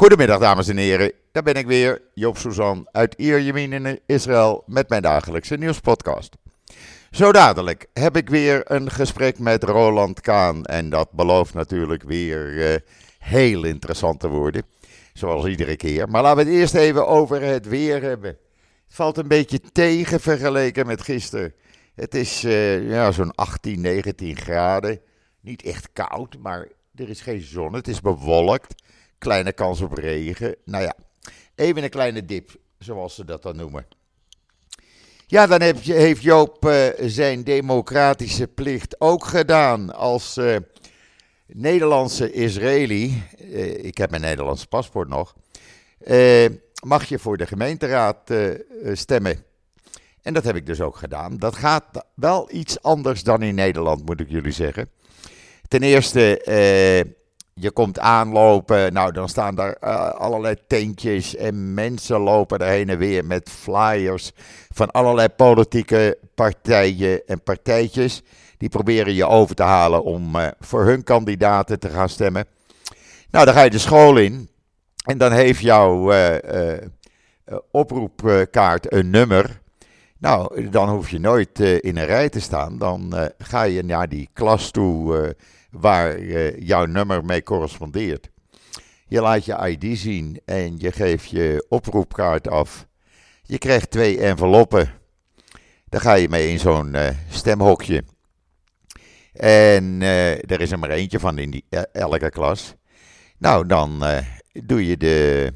Goedemiddag dames en heren, daar ben ik weer, Joop Suzan uit Ierjemien in Israël met mijn dagelijkse nieuwspodcast. Zo dadelijk heb ik weer een gesprek met Roland Kaan en dat belooft natuurlijk weer uh, heel interessant te worden, zoals iedere keer. Maar laten we het eerst even over het weer hebben. Het valt een beetje tegen vergeleken met gisteren. Het is uh, ja, zo'n 18, 19 graden. Niet echt koud, maar er is geen zon. Het is bewolkt. Kleine kans op regen. Nou ja, even een kleine dip, zoals ze dat dan noemen. Ja, dan heb heeft Joop uh, zijn democratische plicht ook gedaan als uh, Nederlandse Israëli. Uh, ik heb mijn Nederlandse paspoort nog. mag je voor de gemeenteraad stemmen? En dat heb ik dus ook gedaan. Dat gaat wel iets anders dan in Nederland, moet ik jullie zeggen. Ten eerste, je komt aanlopen, nou dan staan daar uh, allerlei tentjes en mensen lopen er heen en weer met flyers van allerlei politieke partijen en partijtjes. Die proberen je over te halen om uh, voor hun kandidaten te gaan stemmen. Nou, dan ga je de school in en dan heeft jouw uh, oproepkaart een nummer. Nou, dan hoef je nooit in een rij te staan. Dan ga je naar die klas toe waar jouw nummer mee correspondeert. Je laat je ID zien en je geeft je oproepkaart af. Je krijgt twee enveloppen. Daar ga je mee in zo'n uh, stemhokje. En uh, er is er maar eentje van in die, elke klas. Nou, dan doe je de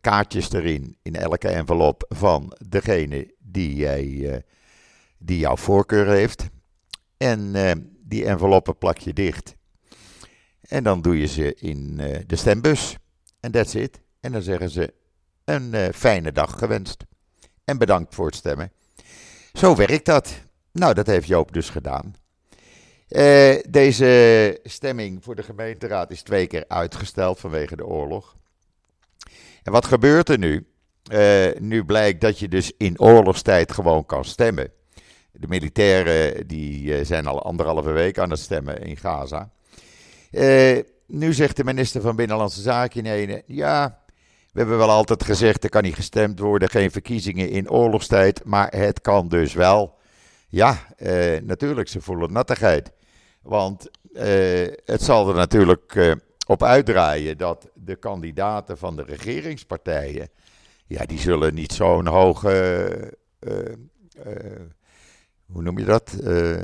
kaartjes erin, in elke envelop van degene die, jij, die jouw voorkeur heeft. En die enveloppen plak je dicht. En dan doe je ze in uh, de stembus. En that's it. En dan zeggen ze een uh, fijne dag gewenst. En bedankt voor het stemmen. Zo werkt dat. Nou, dat heeft Joop dus gedaan. Uh, deze stemming voor de gemeenteraad is twee keer uitgesteld vanwege de oorlog. En wat gebeurt er nu? nu blijkt dat je dus in oorlogstijd gewoon kan stemmen. De militairen die eh, zijn al anderhalve week aan het stemmen in Gaza. Uh, nu zegt de minister van Binnenlandse Zaken in ene, ja, we hebben wel altijd gezegd er kan niet gestemd worden, geen verkiezingen in oorlogstijd, maar het kan dus wel. Ja, uh, natuurlijk, ze voelen nattigheid. Want het zal er natuurlijk op uitdraaien dat de kandidaten van de regeringspartijen, ja, die zullen niet zo'n hoge hoe noem je dat? Uh,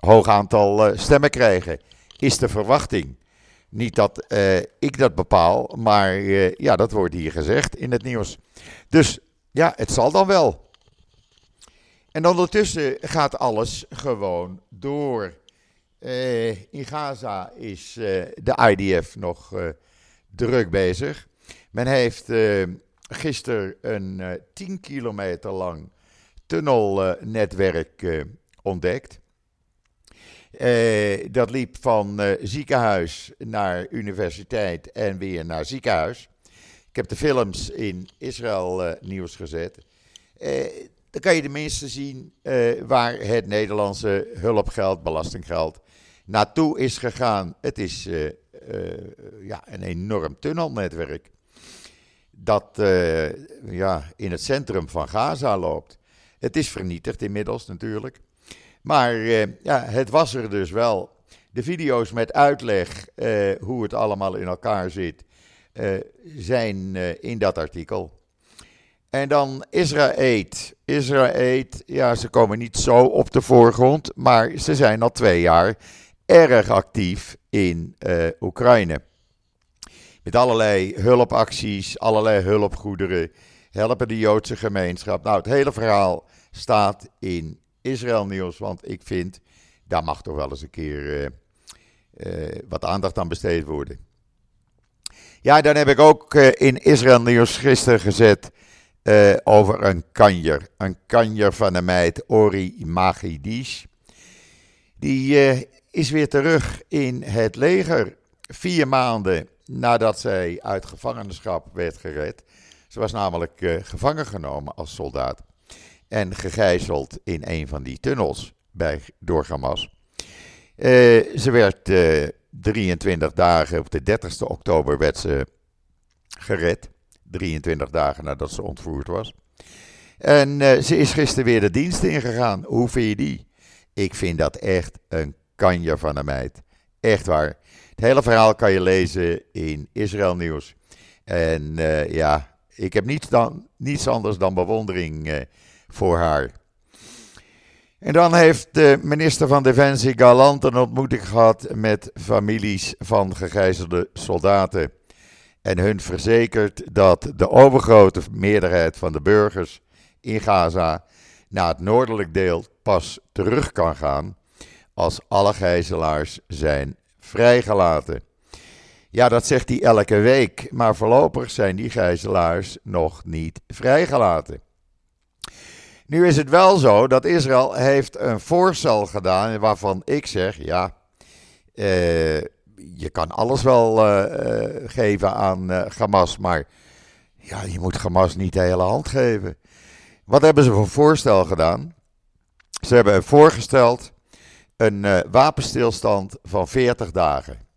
hoog aantal uh, stemmen krijgen. Is de verwachting. Niet dat uh, ik dat bepaal, maar ja, dat wordt hier gezegd in het nieuws. Dus ja, het zal dan wel. En ondertussen gaat alles gewoon door. in Gaza is de IDF nog druk bezig. Men heeft gisteren een 10 kilometer lang tunnelnetwerk uh, ontdekt. Uh, dat liep van uh, ziekenhuis naar universiteit en weer naar ziekenhuis. Ik heb de films in Israël nieuws gezet. dan kan je tenminste zien waar het Nederlandse hulpgeld, belastinggeld, naartoe is gegaan. Het is ja, een enorm tunnelnetwerk dat ja, in het centrum van Gaza loopt. Het is vernietigd inmiddels natuurlijk. Maar uh, ja, het was er dus wel. De video's met uitleg uh, hoe het allemaal in elkaar zit, uh, zijn in dat artikel. En dan Israël. Israël, ja, ze komen niet zo op de voorgrond, maar ze zijn al twee jaar erg actief in Oekraïne. Met allerlei hulpacties, allerlei hulpgoederen, helpen de Joodse gemeenschap. Nou, het hele verhaal staat in Israël Nieuws. Want ik vind, daar mag toch wel eens een keer uh, uh, wat aandacht aan besteed worden. Ja, dan heb ik ook uh, in Israël Nieuws gisteren gezet over een kanjer. Een kanjer van de meid Ori Magidish. Die is weer terug in het leger. Vier maanden nadat zij uit gevangenschap werd gered. Ze was namelijk gevangen genomen als soldaat en gegijzeld in een van die tunnels bij, door Hamas. Uh, ze werd uh, 23 dagen, op de 30ste oktober werd ze gered. 23 dagen nadat ze ontvoerd was. En ze is gisteren weer de dienst ingegaan. Hoe vind je die? Ik vind dat echt een kanje van een meid. Echt waar. Het hele verhaal kan je lezen in Israël Nieuws. En ja, ik heb niets, dan, niets anders dan bewondering uh, voor haar. En dan heeft de minister van Defensie galant een ontmoeting gehad met families van gegijzelde soldaten. En hun verzekerd dat de overgrote meerderheid van de burgers in Gaza naar het noordelijk deel pas terug kan gaan als alle gijzelaars zijn vrijgelaten. Ja, dat zegt hij elke week, maar voorlopig zijn die gijzelaars nog niet vrijgelaten. Nu is het wel zo dat Israël heeft een voorstel gedaan waarvan ik zeg, ja, uh, je kan alles wel uh, geven aan uh, Hamas, maar ja, je moet Hamas niet de hele hand geven. Wat hebben ze voor voorstel gedaan? Ze hebben voorgesteld een wapenstilstand van 40 dagen.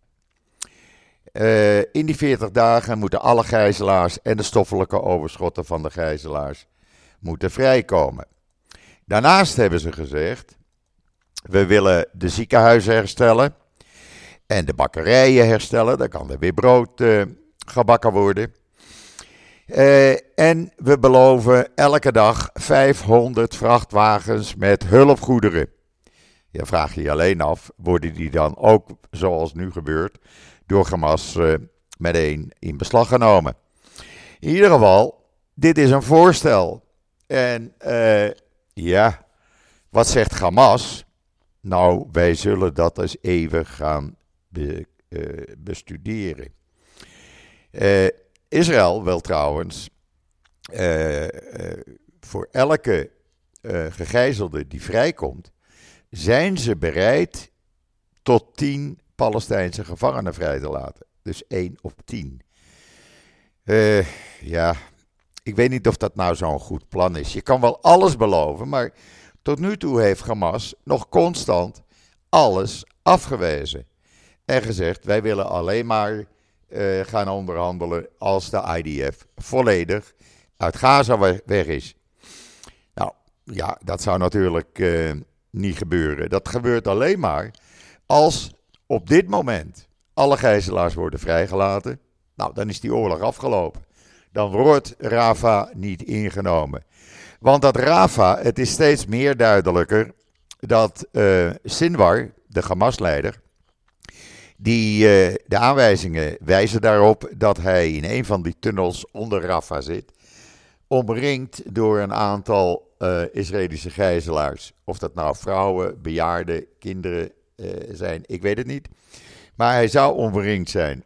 In die 40 dagen moeten alle gijzelaars en de stoffelijke overschotten van de gijzelaars moeten vrijkomen. Daarnaast hebben ze gezegd: we willen de ziekenhuizen herstellen en de bakkerijen herstellen. Dan kan er weer brood uh, gebakken worden. Uh, en we beloven elke dag 500 vrachtwagens met hulpgoederen. Je vraagt je alleen af, worden die dan ook, zoals nu gebeurt, door Hamas uh, meteen in beslag genomen? In ieder geval, dit is een voorstel. En uh, ja, wat zegt Hamas? Nou, wij zullen dat eens even gaan be, uh, bestuderen. Israël wil trouwens voor elke gegijzelde die vrijkomt, zijn ze bereid tot tien Palestijnse gevangenen vrij te laten. Dus één op tien. ja, ik weet niet of dat nou zo'n goed plan is. Je kan wel alles beloven, maar tot nu toe heeft Hamas nog constant alles afgewezen. En gezegd: wij willen alleen maar uh, gaan onderhandelen als de IDF volledig uit Gaza weg is. Nou ja, dat zou natuurlijk uh, niet gebeuren. Dat gebeurt alleen maar als op dit moment alle gijzelaars worden vrijgelaten. Nou, dan is die oorlog afgelopen dan wordt Rafa niet ingenomen. Want dat Rafa, het is steeds meer duidelijker dat uh, Sinwar, de Hamas-leider, die, uh, de aanwijzingen wijzen daarop dat hij in een van die tunnels onder Rafa zit, omringd door een aantal uh, Israëlische gijzelaars. Of dat nou vrouwen, bejaarden, kinderen zijn, ik weet het niet. Maar hij zou omringd zijn.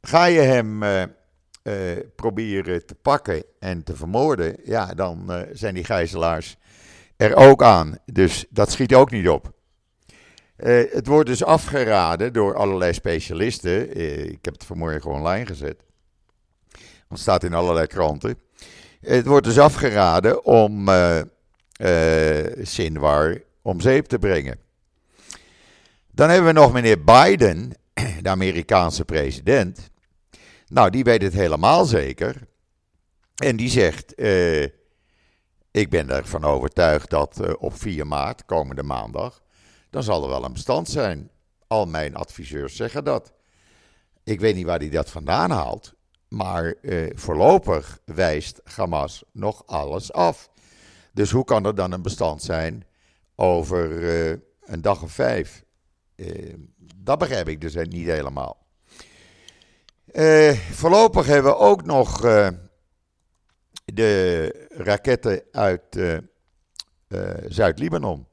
Ga je hem uh, proberen te pakken en te vermoorden, ja, dan zijn die gijzelaars er ook aan. Dus dat schiet ook niet op. Het wordt dus afgeraden door allerlei specialisten. ik heb het vanmorgen online gezet. Het staat in allerlei kranten. Het wordt dus afgeraden om Sinwar om zeep te brengen. Dan hebben we nog meneer Biden, de Amerikaanse president. Nou, die weet het helemaal zeker. En die zegt: uh, Ik ben ervan overtuigd dat uh, op 4 maart, komende maandag, dan zal er wel een bestand zijn. Al mijn adviseurs zeggen dat. Ik weet niet waar hij dat vandaan haalt. Maar uh, voorlopig wijst Hamas nog alles af. Dus hoe kan er dan een bestand zijn over een dag of vijf? Dat begrijp ik dus niet helemaal. Uh, voorlopig hebben we ook nog uh, de raketten uit uh, Zuid-Libanon.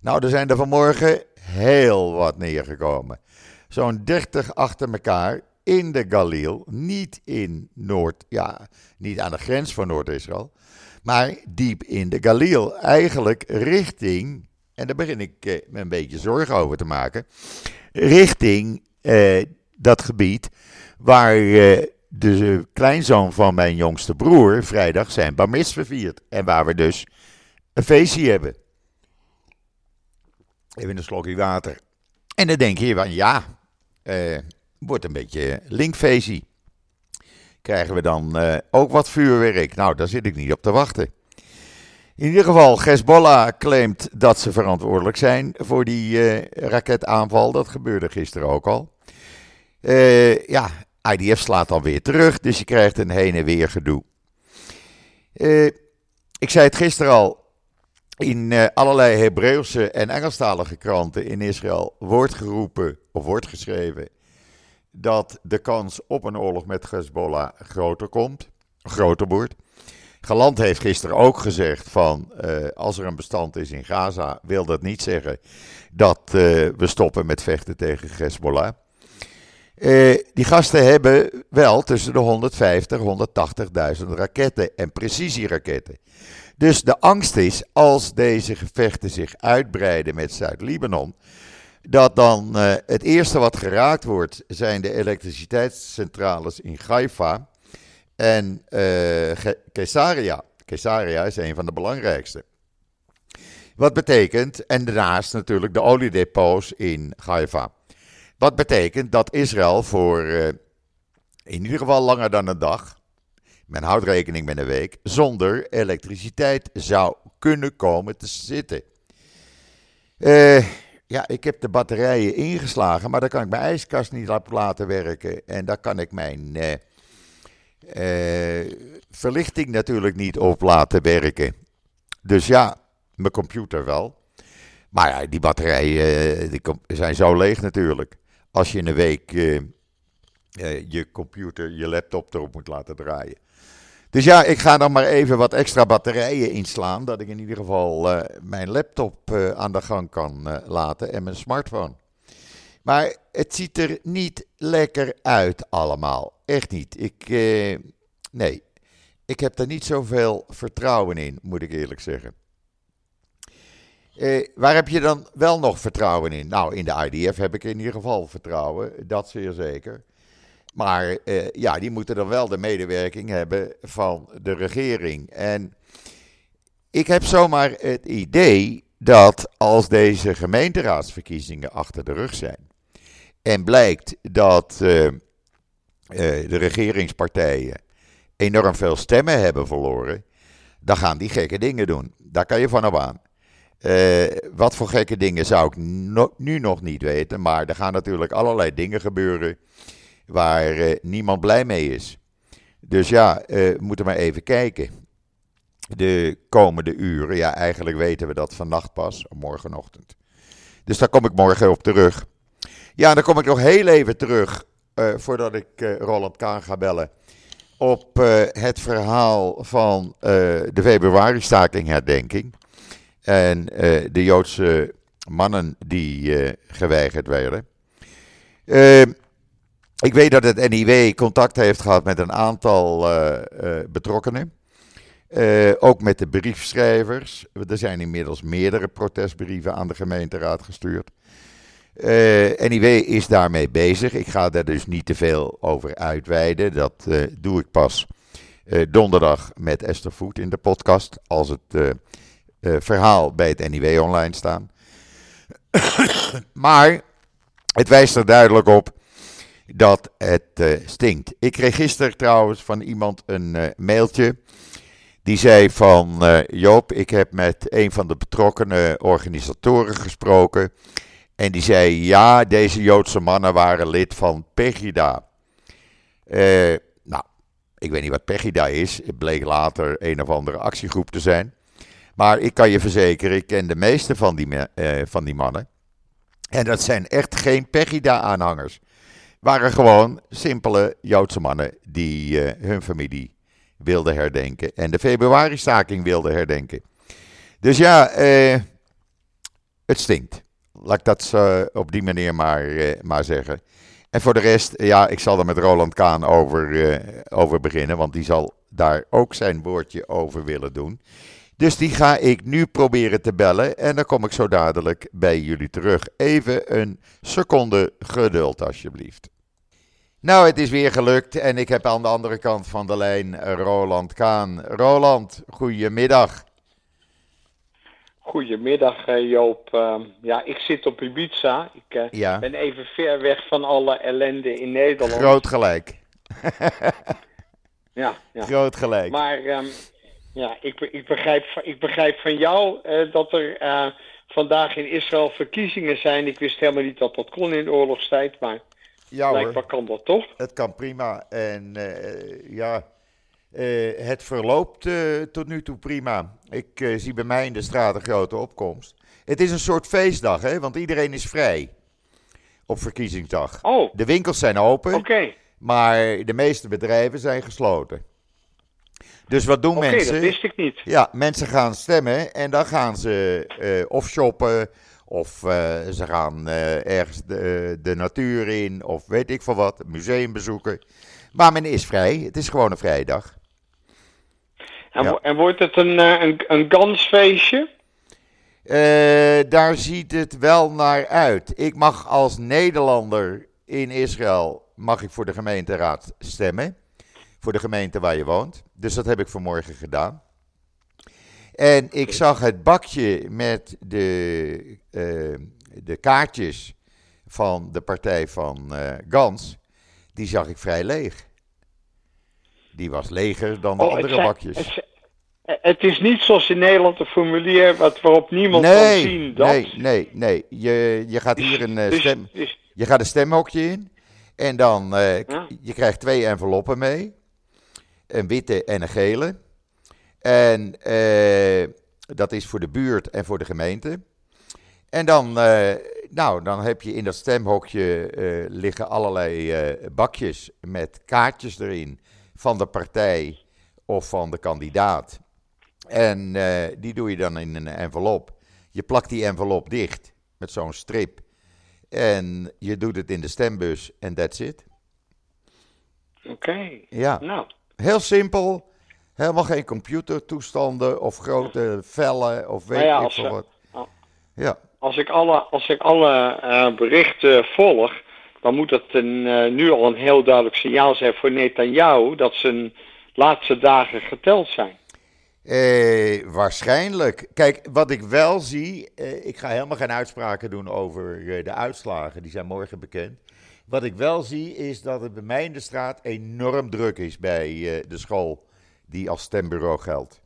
Nou, er zijn er vanmorgen heel wat neergekomen. Zo'n 30 achter elkaar in de Galil, niet in Noord, ja, niet aan de grens van Noord-Israël, maar diep in de Galil. Eigenlijk richting, en daar begin ik me een beetje zorgen over te maken, richting dat gebied waar uh, de kleinzoon van mijn jongste broer vrijdag zijn bar verviert. En waar we dus een feestje hebben. Even een slokje water. En dan denk je van ja, uh, wordt een beetje linkfeestje. krijgen we dan ook wat vuurwerk? Nou, daar zit ik niet op te wachten. In ieder geval, Hezbollah claimt dat ze verantwoordelijk zijn voor die raketaanval. Dat gebeurde gisteren ook al. ja, IDF slaat dan weer terug, dus je krijgt een heen en weer gedoe. ik zei het gisteren al, in allerlei Hebreeuwse en Engelstalige kranten in Israël wordt geroepen of wordt geschreven dat de kans op een oorlog met Hezbollah groter komt, groter wordt. Galant heeft gisteren ook gezegd van uh, als er een bestand is in Gaza, wil dat niet zeggen dat uh, we stoppen met vechten tegen Hezbollah. die gasten hebben wel tussen de 150 en 180.000 raketten en precisieraketten. Dus de angst is, als deze gevechten zich uitbreiden met Zuid-Libanon, dat dan het eerste wat geraakt wordt zijn de elektriciteitscentrales in Haifa en uh, Caesarea. Caesarea is een van de belangrijkste. Wat betekent, en daarnaast natuurlijk de oliedepots in Haifa. Wat betekent dat Israël voor uh, in ieder geval langer dan een dag men houdt rekening met een week, zonder elektriciteit zou kunnen komen te zitten. Uh, ja, ik heb de batterijen ingeslagen, maar daar kan ik mijn ijskast niet laten werken. En daar kan ik mijn verlichting natuurlijk niet op laten werken. Dus ja, mijn computer wel. Maar ja, die batterijen die zijn zo leeg natuurlijk. Als je in een week je computer, je laptop erop moet laten draaien. Dus ja, ik ga dan maar even wat extra batterijen inslaan. Dat ik in ieder geval mijn laptop aan de gang kan laten en mijn smartphone. Maar het ziet er niet lekker uit allemaal. Echt niet. Ik, nee, ik heb er niet zoveel vertrouwen in, moet ik eerlijk zeggen. waar heb je dan wel nog vertrouwen in? Nou, in de IDF heb ik in ieder geval vertrouwen, dat zeer zeker. Maar uh, ja, die moeten dan wel de medewerking hebben van de regering. En ik heb zomaar het idee dat als deze gemeenteraadsverkiezingen achter de rug zijn. En blijkt dat uh, uh, de regeringspartijen enorm veel stemmen hebben verloren. Dan gaan die gekke dingen doen. Daar kan je van op aan. wat voor gekke dingen zou ik nu nog niet weten. Maar er gaan natuurlijk allerlei dingen gebeuren waar niemand blij mee is. Dus ja, we moeten maar even kijken. De komende uren, ja, eigenlijk weten we dat vannacht pas, morgenochtend. Dus daar kom ik morgen op terug. Ja, dan kom ik nog heel even terug, uh, voordat ik Roland Kaan ga bellen, op het verhaal van de februari-staking herdenking. En de Joodse mannen die geweigerd werden. Ik weet dat het NIW contact heeft gehad met een aantal betrokkenen. Ook met de briefschrijvers. Er zijn inmiddels meerdere protestbrieven aan de gemeenteraad gestuurd. NIW is daarmee bezig. Ik ga daar dus niet te veel over uitweiden. Dat doe ik pas donderdag met Esther Voet in de podcast. Als het verhaal bij het NIW online staat. maar het wijst er duidelijk op dat het stinkt. Ik kreeg gisteren trouwens van iemand een mailtje. Die zei van Joop, ik heb met een van de betrokkenen organisatoren gesproken. En die zei ja, deze Joodse mannen waren lid van Pegida. nou, ik weet niet wat Pegida is. Het bleek later een of andere actiegroep te zijn. Maar ik kan je verzekeren, ik ken de meeste van die, van die mannen. En dat zijn echt geen Pegida-aanhangers waren gewoon simpele Joodse mannen die uh, hun familie wilden herdenken. En de februari-staking wilden herdenken. Dus ja, het stinkt. Laat ik dat op die manier maar, maar zeggen. En voor de rest, ja, ik zal er met Roland Kaan over, over beginnen. Want die zal daar ook zijn woordje over willen doen. Dus die ga ik nu proberen te bellen. En dan kom ik zo dadelijk bij jullie terug. Even een seconde geduld, alsjeblieft. Nou, het is weer gelukt en ik heb aan de andere kant van de lijn Roland Kaan. Roland, goedemiddag. Goedemiddag eh, Joop. Ehm, ja, ik zit op Ibiza. Ik uh, ja. ben even ver weg van alle ellende in Nederland. Groot gelijk. Ja, ja. Groot gelijk. Maar ehm, ja, ik, ik, begrijp, van- ik begrijp van jou eh, dat er eh, vandaag in Israël verkiezingen zijn. Ik wist helemaal niet dat dat kon in de oorlogstijd, maar ja hoor. blijkbaar kan dat toch? Het kan prima. En eh, ja, eh, het verloopt eh, tot nu toe prima. Ik eh, zie bij mij in de straat een grote opkomst. Het is een soort feestdag, hè? want iedereen is vrij op verkiezingsdag. Oh. De winkels zijn open, maar de meeste bedrijven zijn gesloten. Dus wat doen Oké, mensen? dat wist ik niet. Ja, mensen gaan stemmen en dan gaan ze of shoppen of ze gaan ergens de, de natuur in of weet ik veel wat, een museum bezoeken. Maar men is vrij, het is gewoon een vrijdag. En, Ja. wo- en wordt het een, eh, een, een gansfeestje? Eh, daar ziet het wel naar uit. Ik mag als Nederlander in Israël mag ik voor de gemeenteraad stemmen. Voor de gemeente waar je woont. Dus dat heb ik vanmorgen gedaan. En ik zag het bakje met de, eh, de kaartjes van de partij van Gans. Die zag ik vrij leeg. Die was leger dan de Oh, andere zijn- bakjes. Het, is niet zoals in Nederland een formulier wat, waarop niemand kan zien dat. nee, nee, nee. Je, je gaat hier een eh, Dus- stem... dus- Je gaat een stemhokje in en dan Ja. je krijgt twee enveloppen mee. Een witte en een gele. En eh, dat is voor de buurt en voor de gemeente. En dan, nou, dan heb je in dat stemhokje liggen allerlei bakjes met kaartjes erin van de partij of van de kandidaat. En eh, die doe je dan in een envelop. Je plakt die envelop dicht met zo'n strip. En je doet het in de stembus en that's it. Oké, Ja, nou. heel simpel. Helemaal geen computertoestanden of grote vellen of weet Nou ja, ik veel wat. Ja, Als ik alle, als ik alle eh, berichten volg, dan moet het een, eh, nu al een heel duidelijk signaal zijn voor Netanyahu dat zijn laatste dagen geteld zijn. eh, waarschijnlijk. Kijk, wat ik wel zie, eh, ik ga helemaal geen uitspraken doen over eh, de uitslagen, die zijn morgen bekend. Wat ik wel zie is dat het bij mij in de straat enorm druk is bij eh, de school die als stembureau geldt.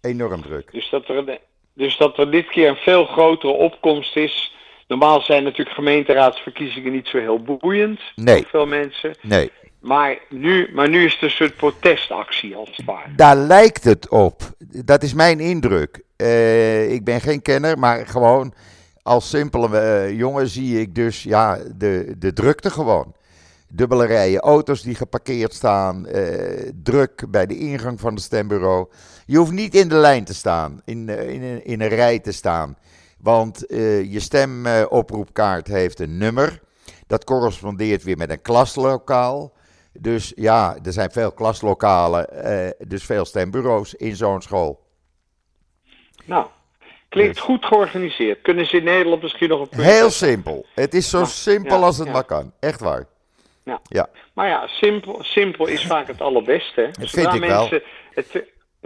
Enorm druk. Dus dat er, dus dat er dit keer een veel grotere opkomst is. Normaal zijn natuurlijk gemeenteraadsverkiezingen niet zo heel boeiend Nee. voor veel mensen. Nee, Maar nu, maar nu is het een soort protestactie als het ware. Daar lijkt het op. Dat is mijn indruk. Eh, ik ben geen kenner, maar gewoon als simpele eh, jongen zie ik dus ja, de, de drukte gewoon. Dubbele rijen auto's die geparkeerd staan, eh, druk bij de ingang van het stembureau. Je hoeft niet in de lijn te staan, in, in, in een rij te staan. Want eh, je stemoproepkaart heeft een nummer. Dat correspondeert weer met een klaslokaal. Dus ja, er zijn veel klaslokalen, eh, dus veel stembureaus in zo'n school. Nou, klinkt Dus. goed georganiseerd. Kunnen ze in Nederland misschien nog een punt Heel zetten? simpel. Het is zo Ja, simpel ja, als het ja. maar kan. Echt waar. Ja. Maar ja, simpel, simpel is vaak het allerbeste. hè. Dat Zodra vind ik wel. mensen,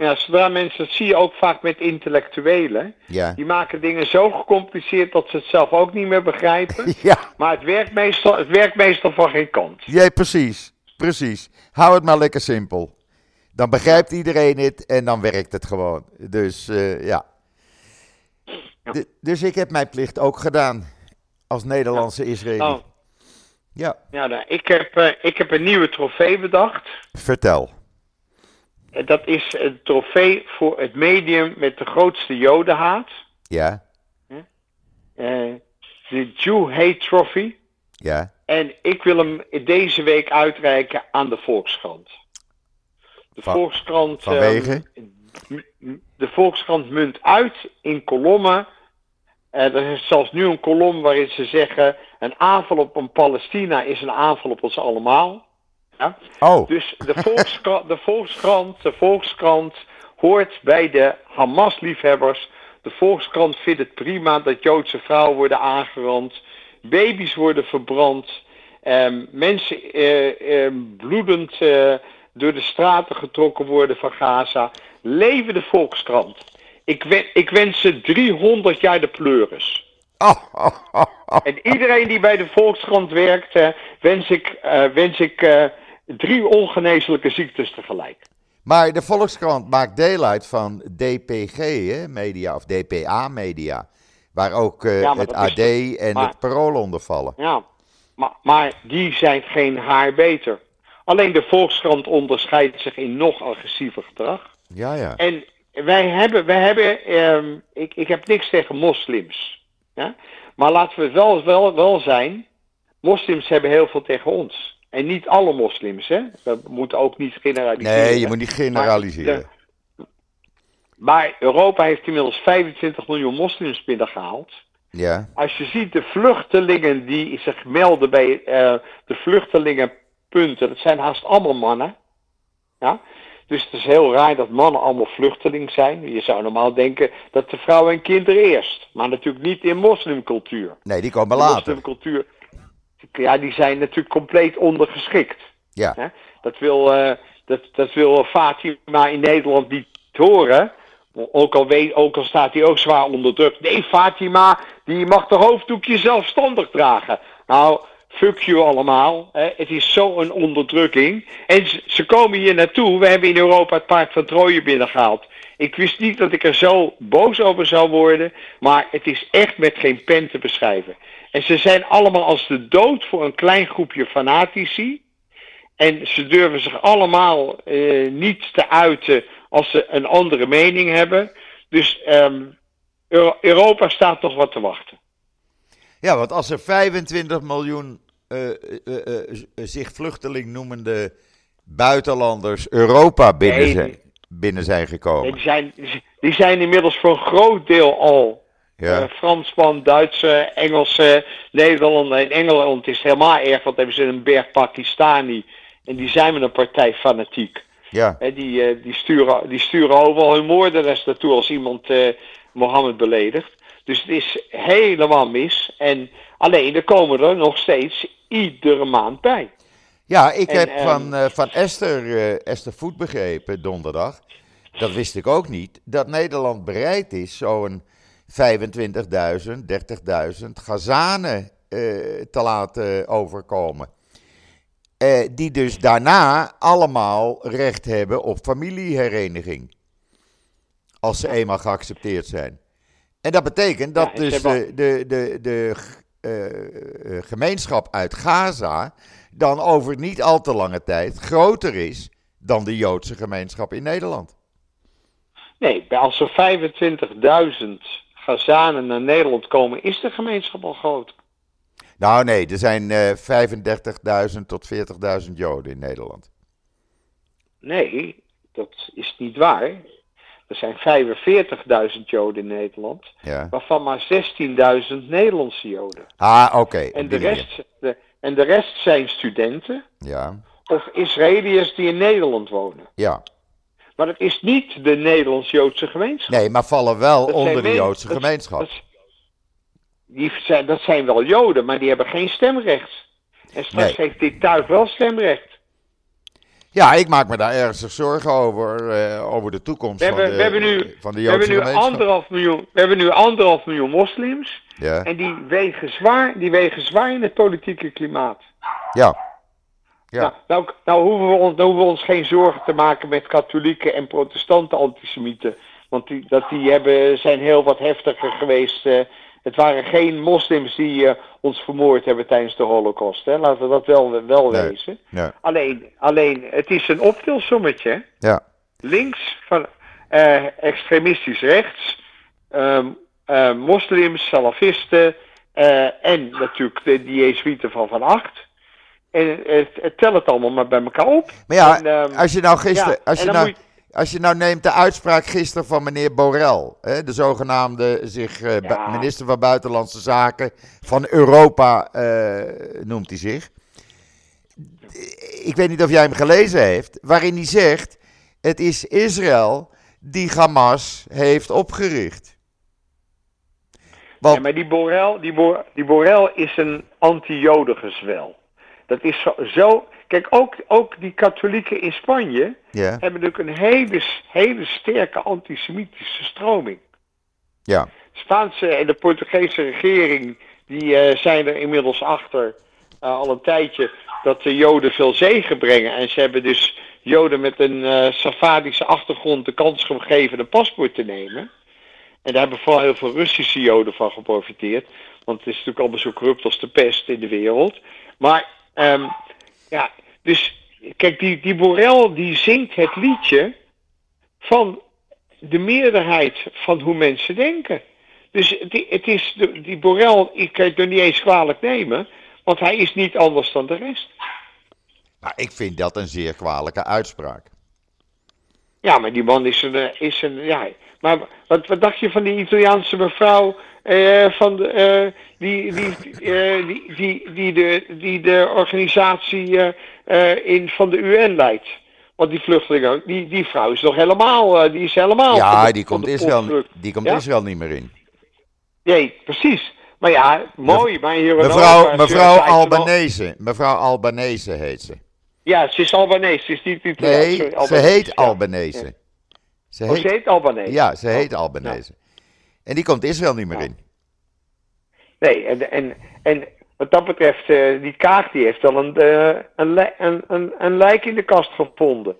Ja, zodra mensen, dat zie je ook vaak met intellectuelen. Ja. Die maken dingen zo gecompliceerd dat ze het zelf ook niet meer begrijpen. Ja, Maar het werkt meestal, het werkt meestal van geen kant. ja, precies. Precies. Hou het maar lekker simpel. Dan begrijpt iedereen het en dan werkt het gewoon. Dus eh, ja. Ja. Dus ik heb mijn plicht ook gedaan. Als Nederlandse Israëli. Nou, Ja, ja, nou, ik, heb, eh, ik heb een nieuwe trofee bedacht. vertel. En Dat is een trofee voor het medium met de grootste jodenhaat. Ja, Eh, de Jew Hate Trophy. ja. En ik wil hem deze week uitreiken aan de Volkskrant. De Van- Volkskrant. vanwege? ehm, de Volkskrant munt uit in kolommen. Eh, er is zelfs nu een kolom waarin ze zeggen: een aanval op een Palestina is een aanval op ons allemaal. Ja? Oh, Dus de Volkskrant, de Volkskrant, de Volkskrant hoort bij de Hamas-liefhebbers. De Volkskrant vindt het prima dat Joodse vrouwen worden aangerand, baby's worden verbrand, ehm, mensen eh, ehm, bloedend eh, door de straten getrokken worden van Gaza. Leven de Volkskrant. Ik, wen, ik wens ze 300 jaar de pleuris. oh, oh, oh, oh. En iedereen die bij de Volkskrant werkt, wens ik, eh, wens ik eh, drie ongeneeslijke ziektes tegelijk. Maar de Volkskrant maakt deel uit van DPG, hè, media, of DPA media. Waar ook uh, Ja, maar het AD is en maar- het Parool onder vallen. Ja, maar, maar die zijn geen haar beter. Alleen de Volkskrant onderscheidt zich in nog agressiever gedrag. Ja, ja. En wij hebben, wij hebben ehm, ik, ik heb niks tegen moslims. Ja? Maar laten we wel, wel, wel zijn, moslims hebben heel veel tegen ons. En niet alle moslims, hè. We moeten ook niet generaliseren. Nee, je moet niet generaliseren. Maar Europa heeft inmiddels 25 miljoen moslims binnengehaald. Ja, Als je ziet de vluchtelingen die zich melden bij eh, de vluchtelingenpunten, dat zijn haast allemaal mannen. Ja? Dus het is heel raar dat mannen allemaal vluchteling zijn. Je zou normaal denken dat de vrouwen en kinderen eerst. Maar natuurlijk niet in moslimcultuur. nee, die komen De later. moslimcultuur, ja, die zijn natuurlijk compleet ondergeschikt. Ja, Hè? Dat, wil, eh, dat, dat wil Fatima in Nederland niet horen. Ook al, weet, ook al staat hij ook zwaar onder druk. Nee, Fatima, die mag de hoofddoekje zelfstandig dragen. Nou, fuck you allemaal. Hè? Het is zo'n onderdrukking. En ze, komen hier naartoe. We hebben in Europa het paard van Troje binnengehaald. Ik wist niet dat ik er zo boos over zou worden. Maar het is echt met geen pen te beschrijven. En ze zijn allemaal als de dood voor een klein groepje fanatici. En ze durven zich allemaal eh, niet te uiten als ze een andere mening hebben. Dus ehm, Euro- Europa staat nog wat te wachten. Ja want als er 25 miljoen eh, eh, eh, zich vluchteling noemende buitenlanders Europa binnen, Nee, zijn, binnen zijn Nee, gekomen. die, zijn, die zijn inmiddels voor een groot deel al Ja, Fransman, Duitse, Engelse, Nederlander. In Engeland is helemaal erg, want hebben ze een berg Pakistani. En die zijn met een partij fanatiek. ja. Hè, die, die, sturen, die sturen overal hun moordenaars naartoe als iemand Mohammed beledigt. Dus het is helemaal mis. En alleen er komen er nog steeds iedere maand bij. Ja, ik En, heb ehm, van, eh, van Esther, eh, Esther Voet begrepen donderdag, dat wist ik ook niet, dat Nederland bereid is zo'n 25.000, 30.000 Gazanen eh, te laten overkomen. Die dus daarna allemaal recht hebben op familiehereniging. Als ze eenmaal geaccepteerd zijn. En dat betekent dat Ja, dus de, de, de, de eh, eh, gemeenschap uit Gaza dan over niet al te lange tijd groter is dan de Joodse gemeenschap in Nederland. Nee, als er 25.000 Gazanen naar Nederland komen, is de gemeenschap al groot. Nou nee, er zijn eh 35.000 tot 40.000 Joden in Nederland. Nee, dat is niet waar. Er zijn 45.000 Joden in Nederland, Ja. waarvan maar 16.000 Nederlandse Joden. Ah, oké. En de, rest, de, en de rest zijn studenten Ja, of Israëliërs die in Nederland wonen. ja. Maar het is niet de Nederlands-Joodse gemeenschap. Nee, maar vallen wel Dat onder de men- Joodse dat- gemeenschap. dat- die zijn, dat zijn wel Joden, maar die hebben geen stemrecht. En straks Nee. heeft dit tuig wel stemrecht. Ja, ik maak me daar ernstig zorgen over, eh, over de toekomst We hebben, van, de, we hebben nu, van de we hebben nu anderhalf miljoen, we hebben nu anderhalf miljoen moslims. Ja, En die wegen zwaar, die wegen zwaar in het politieke klimaat. ja. Ja. Nou, nou, nou, hoeven we ons, nou hoeven we ons geen zorgen te maken met katholieke en protestante antisemieten. Want die, dat die hebben, zijn heel wat heftiger geweest. eh. Het waren geen moslims die eh, ons vermoord hebben tijdens de holocaust. Hè. Laten we dat wel, wel Nee. wezen. Alleen, alleen, het is een optelsommetje. hè. ja. Links van eh, extremistisch rechts, ehm, eh, moslims, salafisten en natuurlijk de, die Jezuïeten van Van Acht. En het, het tel het allemaal maar bij elkaar op. Maar ja, En, ehm, als je nou gisteren, ja, als, je nou, als je nou neemt de uitspraak gisteren van meneer Borrell, hè, de zogenaamde zich, eh, Ja. minister van Buitenlandse Zaken van Europa eh, noemt hij zich. Ik weet niet of jij hem gelezen heeft, waarin hij zegt: het is Israël die Hamas heeft opgericht. Want, Ja, maar die Borrell, die, Bor, die Borrell is een anti-Jodengezwel. Dat is zo, zo... Kijk, ook, ook die katholieken in Spanje hebben natuurlijk een hele, hele sterke antisemitische stroming. ja, Spaanse en de Portugese regering die eh, zijn er inmiddels achter al een tijdje dat de Joden veel zegen brengen. En ze hebben dus Joden met een uh, Safadische achtergrond de kans gegeven een paspoort te nemen. En daar hebben vooral heel veel Russische Joden van geprofiteerd. Want het is natuurlijk allemaal zo corrupt als de pest in de wereld. Maar, um, ja, dus kijk, die, die Borrell die zingt het liedje van de meerderheid van hoe mensen denken. Dus het, het is, die Borrell, ik kan het er niet eens kwalijk nemen, want hij is niet anders dan de rest. Nou, ik vind dat een zeer kwalijke uitspraak. Ja, maar die man is een, is een ja. Maar wat, wat dacht je van die Italiaanse mevrouw uh, van de, uh, die, die, uh, die, die, die, de, die de organisatie in, van de UN leidt? Want die vluchtelingen, die, die vrouw is nog helemaal, die is helemaal... Ja, die komt, Israël, die komt ja? Israël niet meer in. Nee, precies. Maar ja, mooi. Maar hier mevrouw mevrouw Albanese. Mevrouw Albanese heet ze. Ja, ze is Albanese. Ze is niet Italiaans. Nee, Albanese. ze heet Albanese. Ja. Ze, oh, heet, ze heet Albanese? Ja, ze heet oh, Albanese. En die komt Israël niet meer in. Nee, en, en, en wat dat betreft, uh, die Kaag die heeft al een, uh, een, een, een, lijk in de kast gevonden.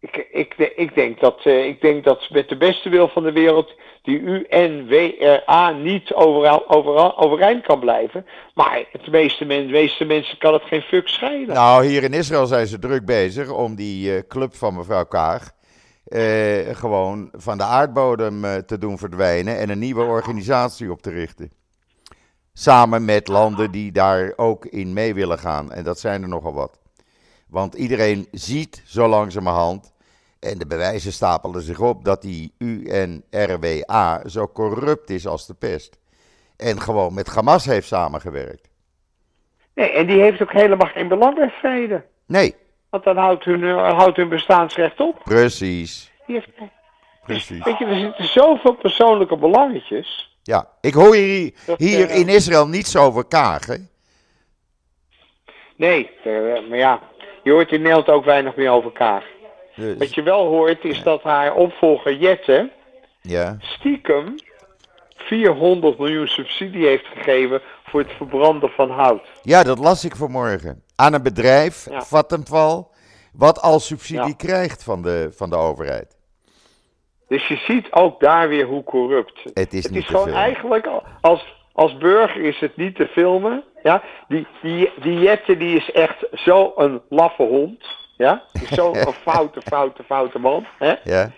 Ik, ik, ik, denk dat, uh, ik denk dat met de beste wil van de wereld die UNWRA niet overal, overal, overeind kan blijven. Maar de meeste, men, meeste mensen kan het geen fuck schelen. Nou, hier in Israël zijn ze druk bezig om die club van mevrouw Kaag eh, gewoon van de aardbodem eh, te doen verdwijnen en een nieuwe organisatie op te richten. Samen met landen die daar ook in mee willen gaan. En dat zijn er nogal wat. Want iedereen ziet zo langzamerhand, en de bewijzen stapelen zich op, dat die UNRWA zo corrupt is als de pest. En gewoon met Hamas heeft samengewerkt. Nee, en die heeft ook helemaal geen belang bij vrede. Nee, want dan houdt hun, eh, houdt hun bestaansrecht op. Precies. Heeft, Precies. Weet je, er zitten zoveel persoonlijke belangetjes. Ja, ik hoor hier, hier eh, in Israël niets over kagen. Nee, uh, maar ja, je hoort in Nederland ook weinig meer over Kaag. Dus, Wat je wel hoort is dat haar opvolger Jette ja. stiekem 400 miljoen subsidie heeft gegeven voor het verbranden van hout. Ja, dat las ik vanmorgen. Aan een bedrijf, ja. Vattenfall, wat al subsidie krijgt van de, van de overheid. Dus je ziet ook daar weer hoe corrupt. Het is, het niet is gewoon eigenlijk, als, als burger is het niet te filmen. Ja? Die, die, die Jette die is echt zo'n laffe hond. Ja? Zo'n foute, foute, foute man. Hè? Ja.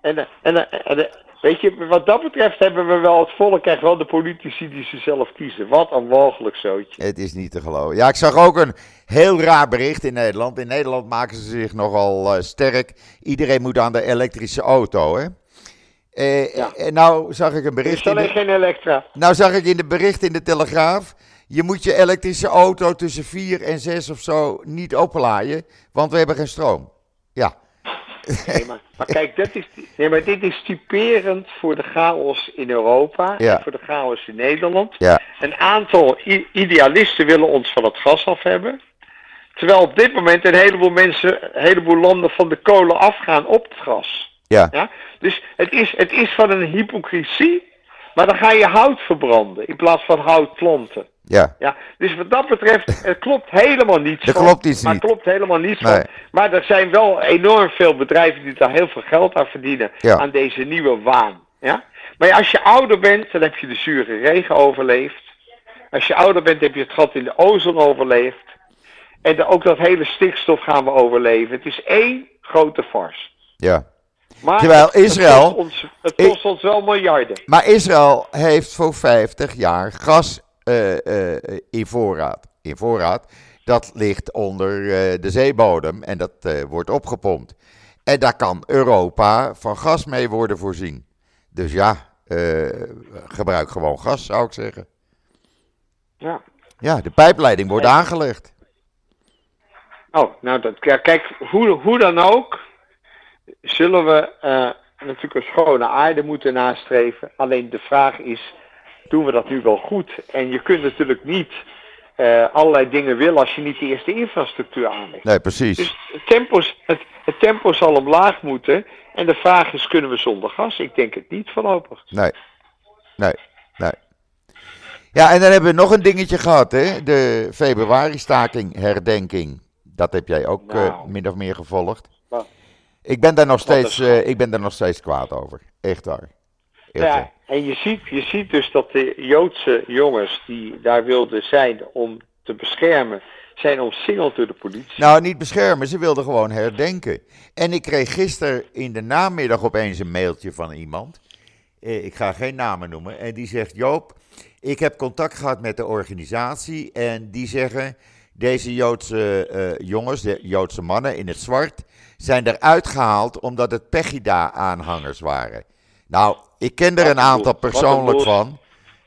En, en, en, Weet je, wat dat betreft hebben we wel het volk echt wel de politici die ze zelf kiezen. Wat een walgelijk zootje. Het is niet te geloven. Ja, ik zag ook een heel raar bericht in Nederland. In Nederland maken ze zich nogal uh, sterk. Iedereen moet aan de elektrische auto, hè? Uh, ja. En nou zag ik een bericht. Er is alleen geen elektra. Nou zag ik in de bericht in de Telegraaf. Je moet je elektrische auto tussen 4 en 6 of zo niet openlaaien, want we hebben geen stroom. Ja. Nee, maar, maar, kijk, dat is, nee, maar dit is typerend voor de chaos in Europa en voor de chaos in Nederland. Ja. Een aantal idealisten willen ons van het gas af hebben. Terwijl op dit moment een heleboel mensen, een heleboel landen van de kolen afgaan op het gas. Ja. ja? Dus het is, het is van een hypocrisie, maar dan ga je hout verbranden in plaats van houtplanten. Ja. ja. Dus wat dat betreft, het klopt helemaal niets dat klopt iets maar niet. klopt helemaal niets van. Maar er zijn wel enorm veel bedrijven die daar heel veel geld aan verdienen. Aan deze nieuwe waan. Ja? Maar als je ouder bent, dan heb je de zure regen overleefd. Als je ouder bent, heb je het gat in de ozon overleefd. En ook dat hele stikstof gaan we overleven. Het is één grote farce. Ja. Maar Terwijl Israël. Het kost, ons, het kost ons wel miljarden. Maar Israël heeft voor 50 jaar gas uh, in voorraad. In voorraad. Dat ligt onder de zeebodem en dat wordt opgepompt. En daar kan Europa van gas mee worden voorzien. Dus ja, gebruik gewoon gas, zou ik zeggen. Ja. Ja, de pijpleiding wordt aangelegd. Oh, nou, dat, ja, kijk, hoe, hoe dan ook, zullen we natuurlijk een schone aarde moeten nastreven. Alleen de vraag is, doen we dat nu wel goed? En je kunt natuurlijk niet uh, allerlei dingen willen als je niet de eerste infrastructuur aanlegt. Nee, precies. Dus het tempo, het, het tempo zal omlaag moeten. En de vraag is, kunnen we zonder gas? Ik denk het niet voorlopig. Nee, nee, nee. Ja, en dan hebben we nog een dingetje gehad, hè? De februari-staking, herdenking. Dat heb jij ook eh, Nou. min of meer gevolgd. Wat? Ik ben daar nog steeds, eh, ik ben daar nog steeds kwaad over. Echt waar. Echt waar. Ja, en je ziet, je ziet dus dat de Joodse jongens die daar wilden zijn om te beschermen, zijn omsingeld door de politie. Nou, niet beschermen, ze wilden gewoon herdenken. En ik kreeg gisteren in de namiddag opeens een mailtje van iemand. Eh, ik ga geen namen noemen. En die zegt: Joop, ik heb contact gehad met de organisatie. En die zeggen: deze Joodse eh, jongens, de Joodse mannen in het zwart, zijn eruit gehaald omdat het Pegida-aanhangers waren. Nou, ik ken er een aantal persoonlijk van.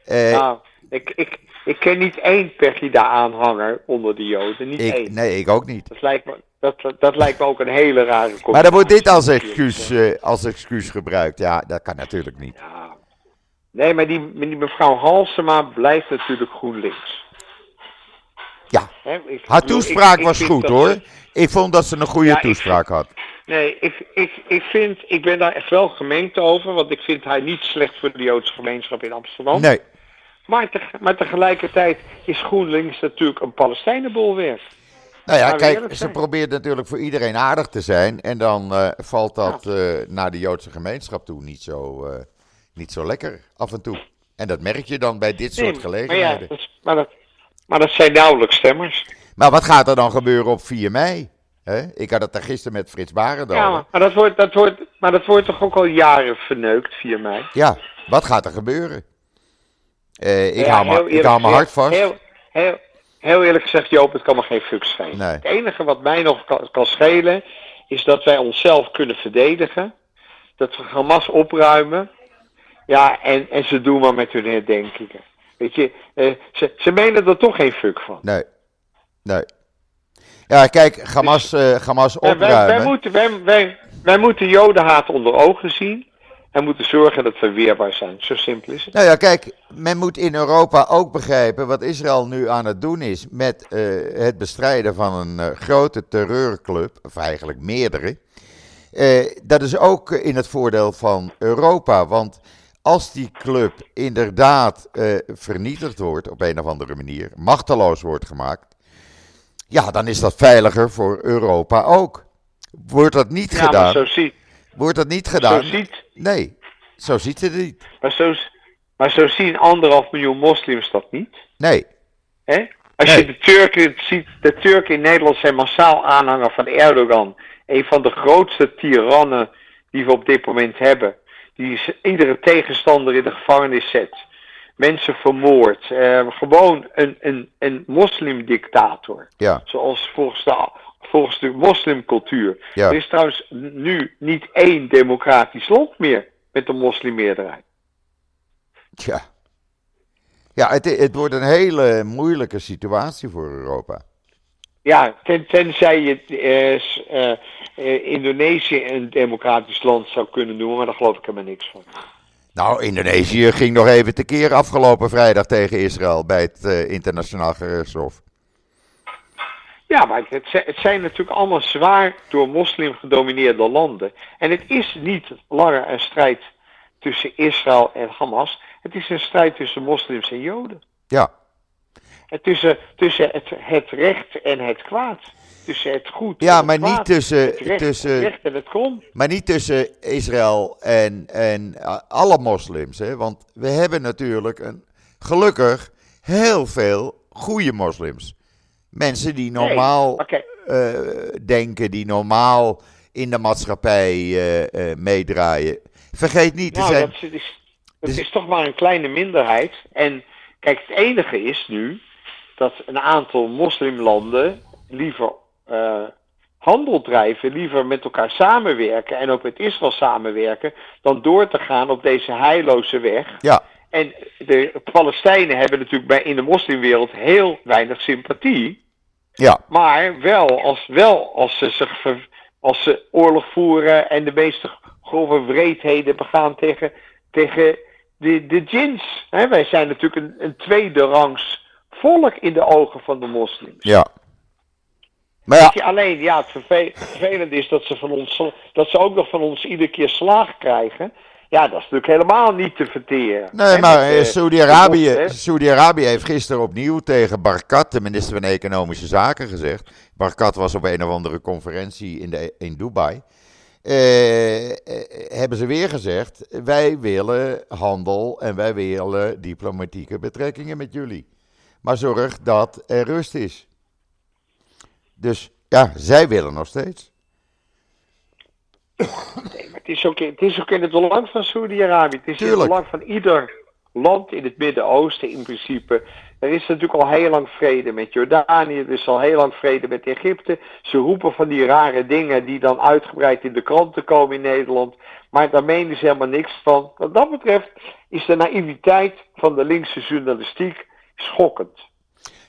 Eh, Nou, ik, ik, ik ken niet één Pegida-aanhanger onder de Joden, niet ik, één. nee, ik ook niet. Dat lijkt, me, dat, dat lijkt me ook een hele rare Maar dan wordt dit als combinatie. excuus, eh, als excuus gebruikt. Ja, dat kan natuurlijk niet. Ja. Nee, maar die, die mevrouw Halsema blijft natuurlijk GroenLinks. Ja, ik haar toespraak ik- was goed hoor. Ik vond dat ze een goede Ja, toespraak had. Nee, ik, ik, ik vind, ik ben daar echt wel gemeend over, want ik vind haar niet slecht voor de Joodse gemeenschap in Amsterdam. Nee, Maar, te- maar tegelijkertijd is GroenLinks natuurlijk een Palestijnenbolwerk. nou ja, kijk, ze probeert natuurlijk voor iedereen aardig te zijn. En dan eh, valt dat eh, naar de Joodse gemeenschap toe niet zo, eh, niet zo lekker af en toe. En dat merk je dan bij dit soort Nee, maar, ja, gelegenheden. dat, maar, dat, maar dat zijn nauwelijks stemmers. Maar wat gaat er dan gebeuren op 4 mei? Ik had het daar gisteren met Frits Barend Ja, over. maar, maar dat wordt, dat wordt, maar dat wordt toch ook al jaren verneukt, 4 mei. Ja, wat gaat er gebeuren? Eh, ik Ja, hou me- ik hou mijn hart vast. Heel, heel, heel eerlijk gezegd, Joop, het kan me geen fuck schelen. Nee. Het enige wat mij nog kan, kan schelen, is dat wij onszelf kunnen verdedigen. Dat we Hamas opruimen. Ja, en, en ze doen maar met hun herdenkingen. Weet je, eh, ze, ze menen er toch geen fuck van. Nee. Nee. Ja, kijk, Hamas, eh Hamas Ja, wij, wij, opruimen. moeten, wij, wij, wij moeten jodenhaat onder ogen zien. En moeten zorgen dat we weerbaar zijn. Zo simpel is het. Nou ja, kijk, men moet in Europa ook begrijpen wat Israël nu aan het doen is met eh, het bestrijden van een grote terreurclub, of eigenlijk meerdere. Dat is ook in het voordeel van Europa, want als die club inderdaad eh, vernietigd wordt op een of andere manier, machteloos wordt gemaakt, ja, dan is dat veiliger voor Europa ook. Wordt dat niet Ja, maar gedaan? zo, ziet, Wordt dat niet zo gedaan? ziet Nee, zo ziet het niet. Maar zo, maar zo zien anderhalf miljoen moslims dat niet. Nee, Hè? Als Nee. je de Turken ziet, de Turken in Nederland zijn massaal aanhanger van Erdogan. Een van de grootste tirannen die we op dit moment hebben. Die iedere tegenstander in de gevangenis zet. Mensen vermoord. Eh, gewoon een, een, een moslimdictator. ja, Zoals volgens de, volgens de moslimcultuur. Ja. Er is trouwens nu niet één democratisch land meer met een moslimmeerderheid. tja. Ja, het, het wordt een hele moeilijke situatie voor Europa. Ja, ten, tenzij je eh, eh, eh, Indonesië een democratisch land zou kunnen noemen, maar daar geloof ik helemaal niks van. Nou, Indonesië ging nog even tekeer afgelopen vrijdag tegen Israël bij het internationaal gerechtshof. Ja, maar het, het zijn natuurlijk allemaal zwaar door moslim gedomineerde landen. En het is niet langer een strijd tussen Israël en Hamas. Het is een strijd tussen moslims en joden. Ja, En tussen, tussen het, het recht en het kwaad. Tussen het goed en ja het maar, kwaad. niet tussen, het recht, het tussen, recht en het krom. maar niet tussen Israël en, en eh, alle moslims. Hè? Want we hebben natuurlijk een, gelukkig heel veel goede moslims. Mensen die normaal eh, denken, die normaal in de maatschappij eh, meedraaien. Vergeet niet, er Nou, zijn... dat is, dat is toch maar een kleine minderheid. En kijk, het enige is nu dat een aantal moslimlanden liever eh, handel drijven, liever met elkaar samenwerken en ook met Israël samenwerken, dan door te gaan op deze heilloze weg. Ja, En de Palestijnen hebben natuurlijk bij, in de moslimwereld heel weinig sympathie. ja, Maar wel als, wel als ze zich als ze oorlog voeren en de meest grove wreedheden begaan tegen, tegen de, de djinns. Hè, wij zijn natuurlijk een, een tweede rangs volk in de ogen van de moslims. ja. Maar ja, je, Alleen, ja, het verve- vervelende is dat ze, van ons, dat ze ook nog van ons iedere keer slaag krijgen. Ja, dat is natuurlijk helemaal niet te verteren. Nee, maar eh, eh, Saudi-Arabië hè? Saudi-Arabië heeft gisteren opnieuw tegen Barkat, de minister van Economische Zaken, gezegd. Barkat was op een of andere conferentie in, de, in Dubai. Eh, eh, hebben ze weer gezegd: wij willen handel en wij willen diplomatieke betrekkingen met jullie. Maar zorg dat er rust is. Dus ja, zij willen nog steeds. Nee, maar het is ook, het is ook in het belang van Saudi-Arabië. Het is in Tuurlijk. het belang van ieder land in het Midden-Oosten in principe. Er is natuurlijk al heel lang vrede met Jordanië, er is al heel lang vrede met Egypte. Ze roepen van die rare dingen die dan uitgebreid in de kranten komen in Nederland. Maar daar menen ze helemaal niks van. Wat dat betreft is de naïviteit van de linkse journalistiek schokkend.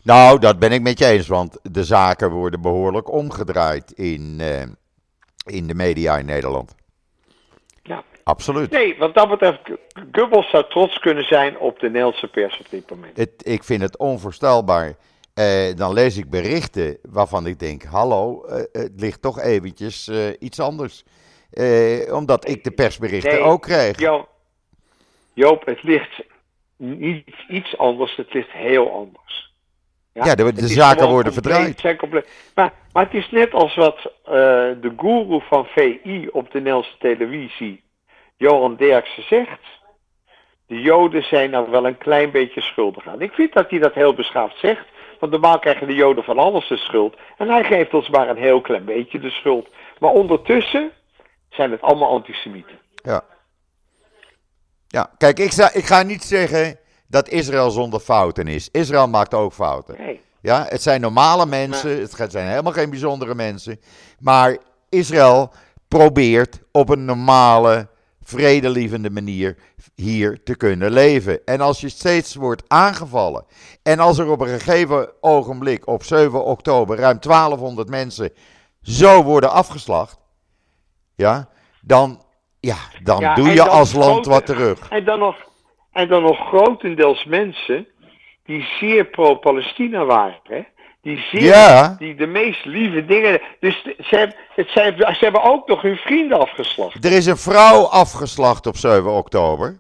Nou, dat ben ik met je eens, want de zaken worden behoorlijk omgedraaid in, eh, in de media in Nederland. Ja. Absoluut. Nee, wat dat betreft, Goebbels zou trots kunnen zijn op de Nederlandse pers op dit moment. Het, ik vind het onvoorstelbaar. Eh, dan lees ik berichten waarvan ik denk: hallo, eh, het ligt toch eventjes eh, iets anders. Omdat ik de persberichten Nee, ook kreeg. Jo- Joop, het ligt niet iets anders, het ligt heel anders. Ja, de- de zaken worden verdraaid. Maar, maar het is net als wat de goeroe van VI op de Nederlandse televisie, Johan Derksen, zegt. De Joden zijn nou wel een klein beetje schuldig aan. Ik vind dat hij dat heel beschaafd zegt. Want normaal krijgen de Joden van alles de schuld. En hij geeft ons maar een heel klein beetje de schuld. Maar ondertussen zijn het allemaal antisemieten. Ja. Ja, kijk, ik, ik ga niet zeggen dat Israël zonder fouten is. Israël maakt ook fouten. Nee. Ja, het zijn normale mensen, het zijn helemaal geen bijzondere mensen. Maar Israël probeert op een normale, vredelievende manier hier te kunnen leven. En als je steeds wordt aangevallen en als er op een gegeven ogenblik op 7 oktober ruim 1200 mensen zo worden afgeslacht, ja, dan, ja, dan Ja, doe je dan als land grote- wat terug. En dan nog, en dan nog grotendeels mensen die zeer pro-Palestina waren. Hè? Die, zeer, Ja. die de meest lieve dingen. Dus ze hebben, het, ze, ze hebben ook nog hun vrienden afgeslacht. Er is een vrouw afgeslacht op 7 oktober.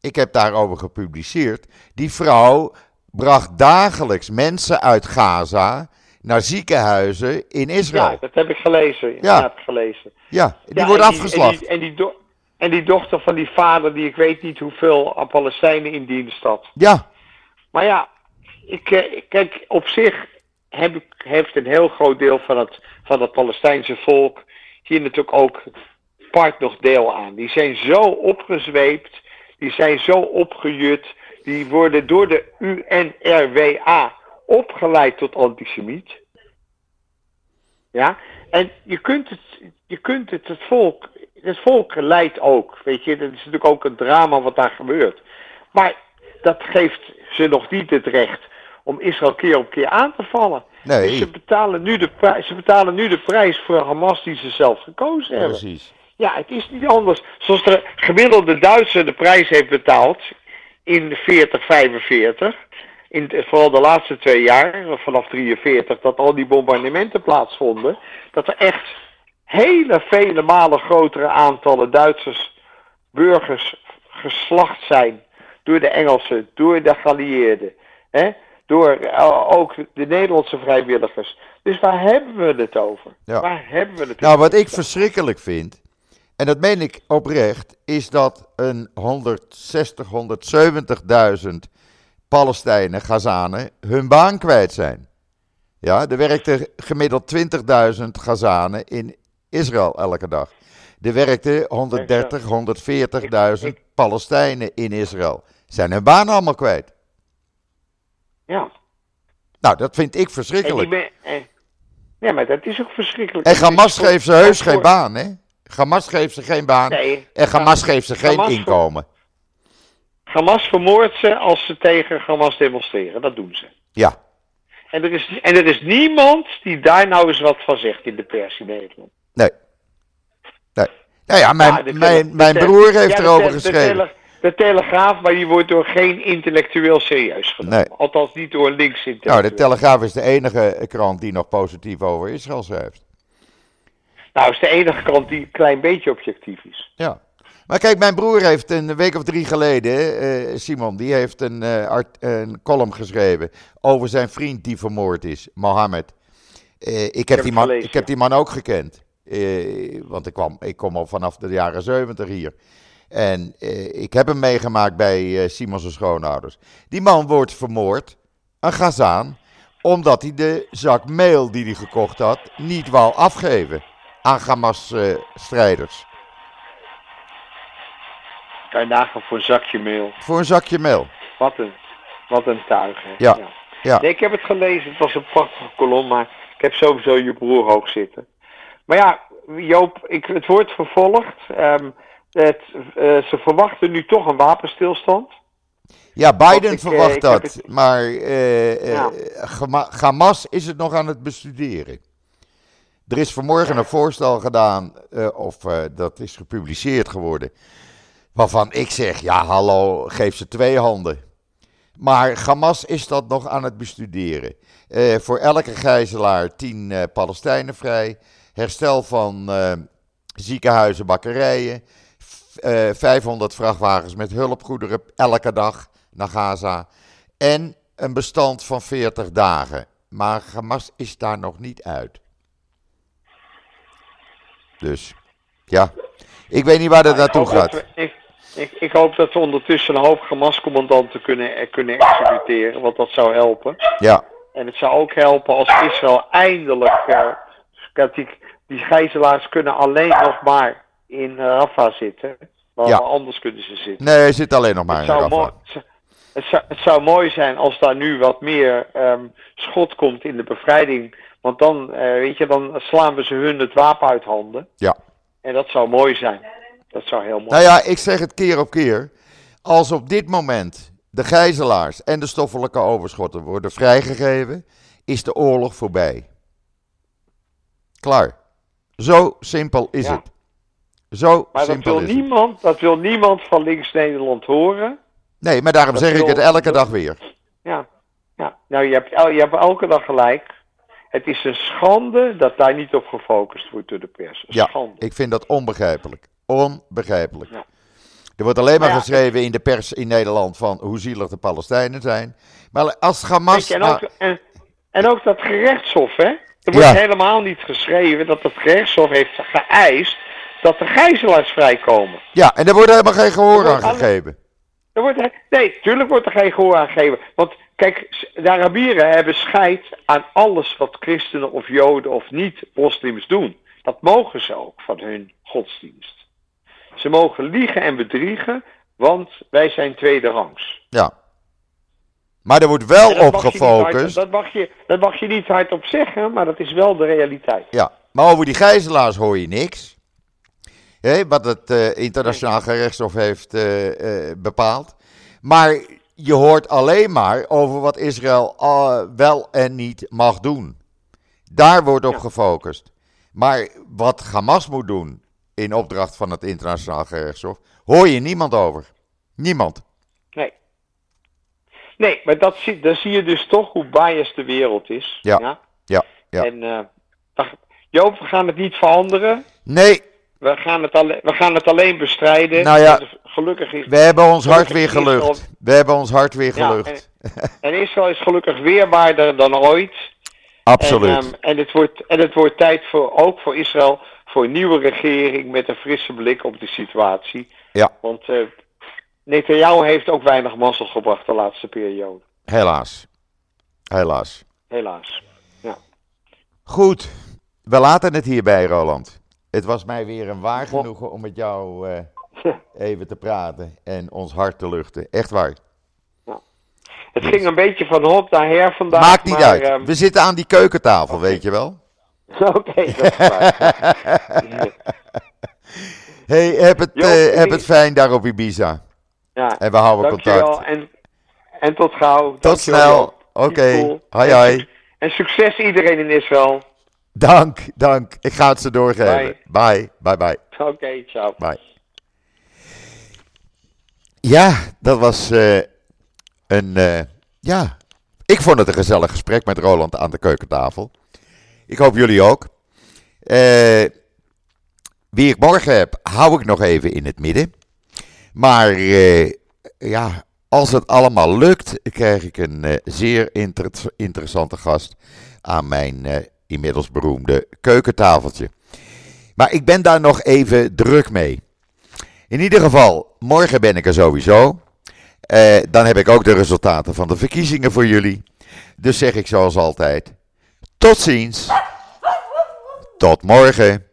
Ik heb daarover gepubliceerd. Die vrouw bracht dagelijks mensen uit Gaza naar ziekenhuizen in Israël. Ja, dat heb ik gelezen. Ja, heb ik gelezen. Ja, die Ja, wordt en afgeslacht. En die, en, die do- en die dochter van die vader, die ik weet niet hoeveel aan Palestijnen in dienst had. Ja, Maar ja, ik, eh, kijk, op zich heb heeft een heel groot deel van het, van het Palestijnse volk hier natuurlijk ook part nog deel aan. Die zijn zo opgezweept, die zijn zo opgejut, die worden door de UNRWA opgeleid tot antisemiet. Ja, en je kunt het, je kunt het, het volk, het volk leidt ook, weet je, dat is natuurlijk ook een drama wat daar gebeurt. Maar dat geeft ze nog niet het recht om Israël keer op keer aan te vallen. Nee. Dus ze betalen, nu de prijs, ze betalen nu de prijs voor Hamas die ze zelf gekozen hebben. precies. Ja, het is niet anders. Zoals de gemiddelde Duitser de prijs heeft betaald in 40, 45. In vooral de laatste twee jaar, vanaf 43, dat al die bombardementen plaatsvonden. Dat er echt hele vele malen grotere aantallen Duitsers, burgers, geslacht zijn. Door de Engelsen, door de geallieerden. Hè? Door eh, ook de Nederlandse vrijwilligers. Dus waar hebben we het over? Ja. Waar hebben we het Nou, wat ik verschrikkelijk vind, en dat meen ik oprecht, is dat een 160, 170.000 Palestijnen, Gazanen, hun baan kwijt zijn. Ja, er werkten gemiddeld 20.000 Gazanen in Israël elke dag. Er werkten 130, 140.000 Palestijnen in Israël. Zijn hun baan allemaal kwijt. Ja. Nou, dat vind ik verschrikkelijk. ben, eh, ja, maar dat is ook verschrikkelijk. En Hamas geeft ze heus voor- geen baan, hè? Hamas geeft ze geen baan. Nee. En Hamas geeft ze geen Hamas- inkomen. Hamas vermoordt ze als ze tegen Hamas demonstreren. Dat doen ze. Ja, En er, is, en er is niemand die daar nou eens wat van zegt in de pers in Nederland. nee. Nee. Nou ja, mijn, Ja, mijn, mijn broer heeft ja, erover geschreven. De Telegraaf, maar die wordt door geen intellectueel serieus genomen. Nee. Althans niet door links Nou, de Telegraaf is de enige krant die nog positief over Israël schrijft. Nou, is de enige kant die een klein beetje objectief is. Ja. Maar kijk, mijn broer heeft een week of drie geleden, eh, Simon, die heeft een, uh, art, een column geschreven over zijn vriend die vermoord is, Mohammed. Uh, ik, heb die man, ik heb die man ook gekend. want ik, kwam, ik kom al vanaf de jaren zeventig hier. En ik heb hem meegemaakt bij Simons' schoonouders. Die man wordt vermoord, een gazaan, omdat hij de zak meel die hij gekocht had niet wou afgeven aan Hamas-strijders. Kan je nagaan voor een zakje meel. Voor een zakje meel. Wat een, wat een tuig, hè? Ja. ja. Nee, ik heb het gelezen. Het was een prachtige kolom, maar ik heb sowieso je broer ook zitten. Maar ja, Joop, ik, het wordt vervolgd. Um, uh, ze verwachten nu toch een wapenstilstand. Ja, Biden ik, verwacht dat. Het... Maar uh, ja. Hamas is het nog aan het bestuderen. Er is vanmorgen een voorstel gedaan, of dat is gepubliceerd geworden, Waarvan ik zeg, ja hallo, geef ze twee handen. Maar Hamas is dat nog aan het bestuderen. Uh, voor elke gijzelaar tien Palestijnen vrij. Herstel van ziekenhuizen, bakkerijen. 500 vrachtwagens met hulpgoederen elke dag naar Gaza. En een bestand van 40 dagen. Maar Hamas is daar nog niet uit. Dus, ja. Ik weet niet waar dat naartoe gaat. Ik, ik, hoop dat we ondertussen een hoop Hamas-commandanten kunnen, eh, kunnen executeren, want dat zou helpen. Ja. En het zou ook helpen als Israël eindelijk. Uh, die, die gijzelaars kunnen alleen nog maar in uh, Rafah zitten. Maar ja. anders kunnen ze zitten. Nee, hij zit alleen nog maar in Rafah. Het zou, het zou, mooi zijn als daar nu wat meer um, schot komt in de bevrijding. Want dan, uh, weet je, dan slaan we ze hun het wapen uit handen. Ja. En dat zou mooi zijn. Dat zou heel mooi Nou ja, ik zeg het keer op keer. Als op dit moment de gijzelaars en de stoffelijke overschotten worden vrijgegeven, is de oorlog voorbij. Klaar. Zo simpel is het. Zo maar simpel dat wil, niemand, dat wil niemand van links-Nederland horen. Nee, maar daarom zeg ik het elke dag weer. Ja, ja. nou je hebt, je hebt elke dag gelijk. Het is een schande dat daar niet op gefocust wordt door de pers. Een ja, schande. ik vind dat onbegrijpelijk. Onbegrijpelijk. Ja. Er wordt alleen maar, geschreven in de pers in Nederland van hoe zielig de Palestijnen zijn. Maar als Hamas... en, ook, en, en, ook dat gerechtshof, hè? Er wordt helemaal niet geschreven dat het gerechtshof heeft geëist dat de gijzelaars vrijkomen. Ja, en er wordt helemaal geen gehoor aan gegeven. Er wordt, nee, tuurlijk wordt er geen gehoor aan gegeven. Want kijk, de Arabieren hebben scheid aan alles wat christenen of joden of niet-moslims doen. Dat mogen ze ook van hun godsdienst. Ze mogen liegen en bedriegen, want wij zijn tweede rangs. Ja. Maar er wordt wel op gefocust. dat, mag je, dat mag je niet hardop zeggen, maar dat is wel de realiteit. Ja, maar over die gijzelaars hoor je niks. Wat het uh, internationaal gerechtshof heeft uh, uh, bepaald. Maar je hoort alleen maar over wat Israël wel en niet mag doen. Daar wordt op ja. gefocust. Maar wat Hamas moet doen in opdracht van het internationaal gerechtshof, hoor je niemand over. Niemand. Nee. Nee, maar dat zie, dan zie je dus toch hoe biased de wereld is. Ja. Ja. ja, ja. En Joop, we gaan het niet veranderen. Nee. We gaan het, alleen, we gaan het alleen bestrijden. Nou ja, gelukkig is, we hebben ons hart weer gelucht. we hebben ons hart weer gelucht. Ja, en, en Israël is gelukkig weerbaarder dan ooit. Absoluut. En, um, en, het wordt, en het wordt tijd voor, ook voor Israël voor een nieuwe regering met een frisse blik op de situatie. Ja. Want uh, Netanyahu heeft ook weinig mazzel gebracht de laatste periode. Helaas. Helaas. Helaas. Ja. Goed. We laten het hierbij, Roland. Het was mij weer een waar genoegen om met jou uh, even te praten en ons hart te luchten. Echt waar. Het ging een beetje van hop naar her vandaag. Maakt niet uit. Um... We zitten aan die keukentafel, okay. weet je wel. Oké, okay, dat is waar. hey, heb het, jo, uh, heb het fijn daar op Ibiza. Ja, en we houden contact. En, en tot gauw. Tot dankjewel. snel. Oké, okay. hoi hoi. En succes iedereen in Israël. Dank, dank. Ik ga het ze doorgeven. Bye, bye, bye. bye. Oké, okay, ciao. Bye. Ja, dat was uh, een, uh, ja, ik vond het een gezellig gesprek met Roland aan de keukentafel. Ik hoop jullie ook. Uh, wie ik morgen heb, hou ik nog even in het midden. Maar eh, ja, als het allemaal lukt, krijg ik een eh, zeer inter interessante gast aan mijn eh, inmiddels beroemde keukentafeltje. Maar ik ben daar nog even druk mee. In ieder geval, morgen ben ik er sowieso. Eh, dan heb ik ook de resultaten van de verkiezingen voor jullie. Dus zeg ik zoals altijd: tot ziens. Tot morgen.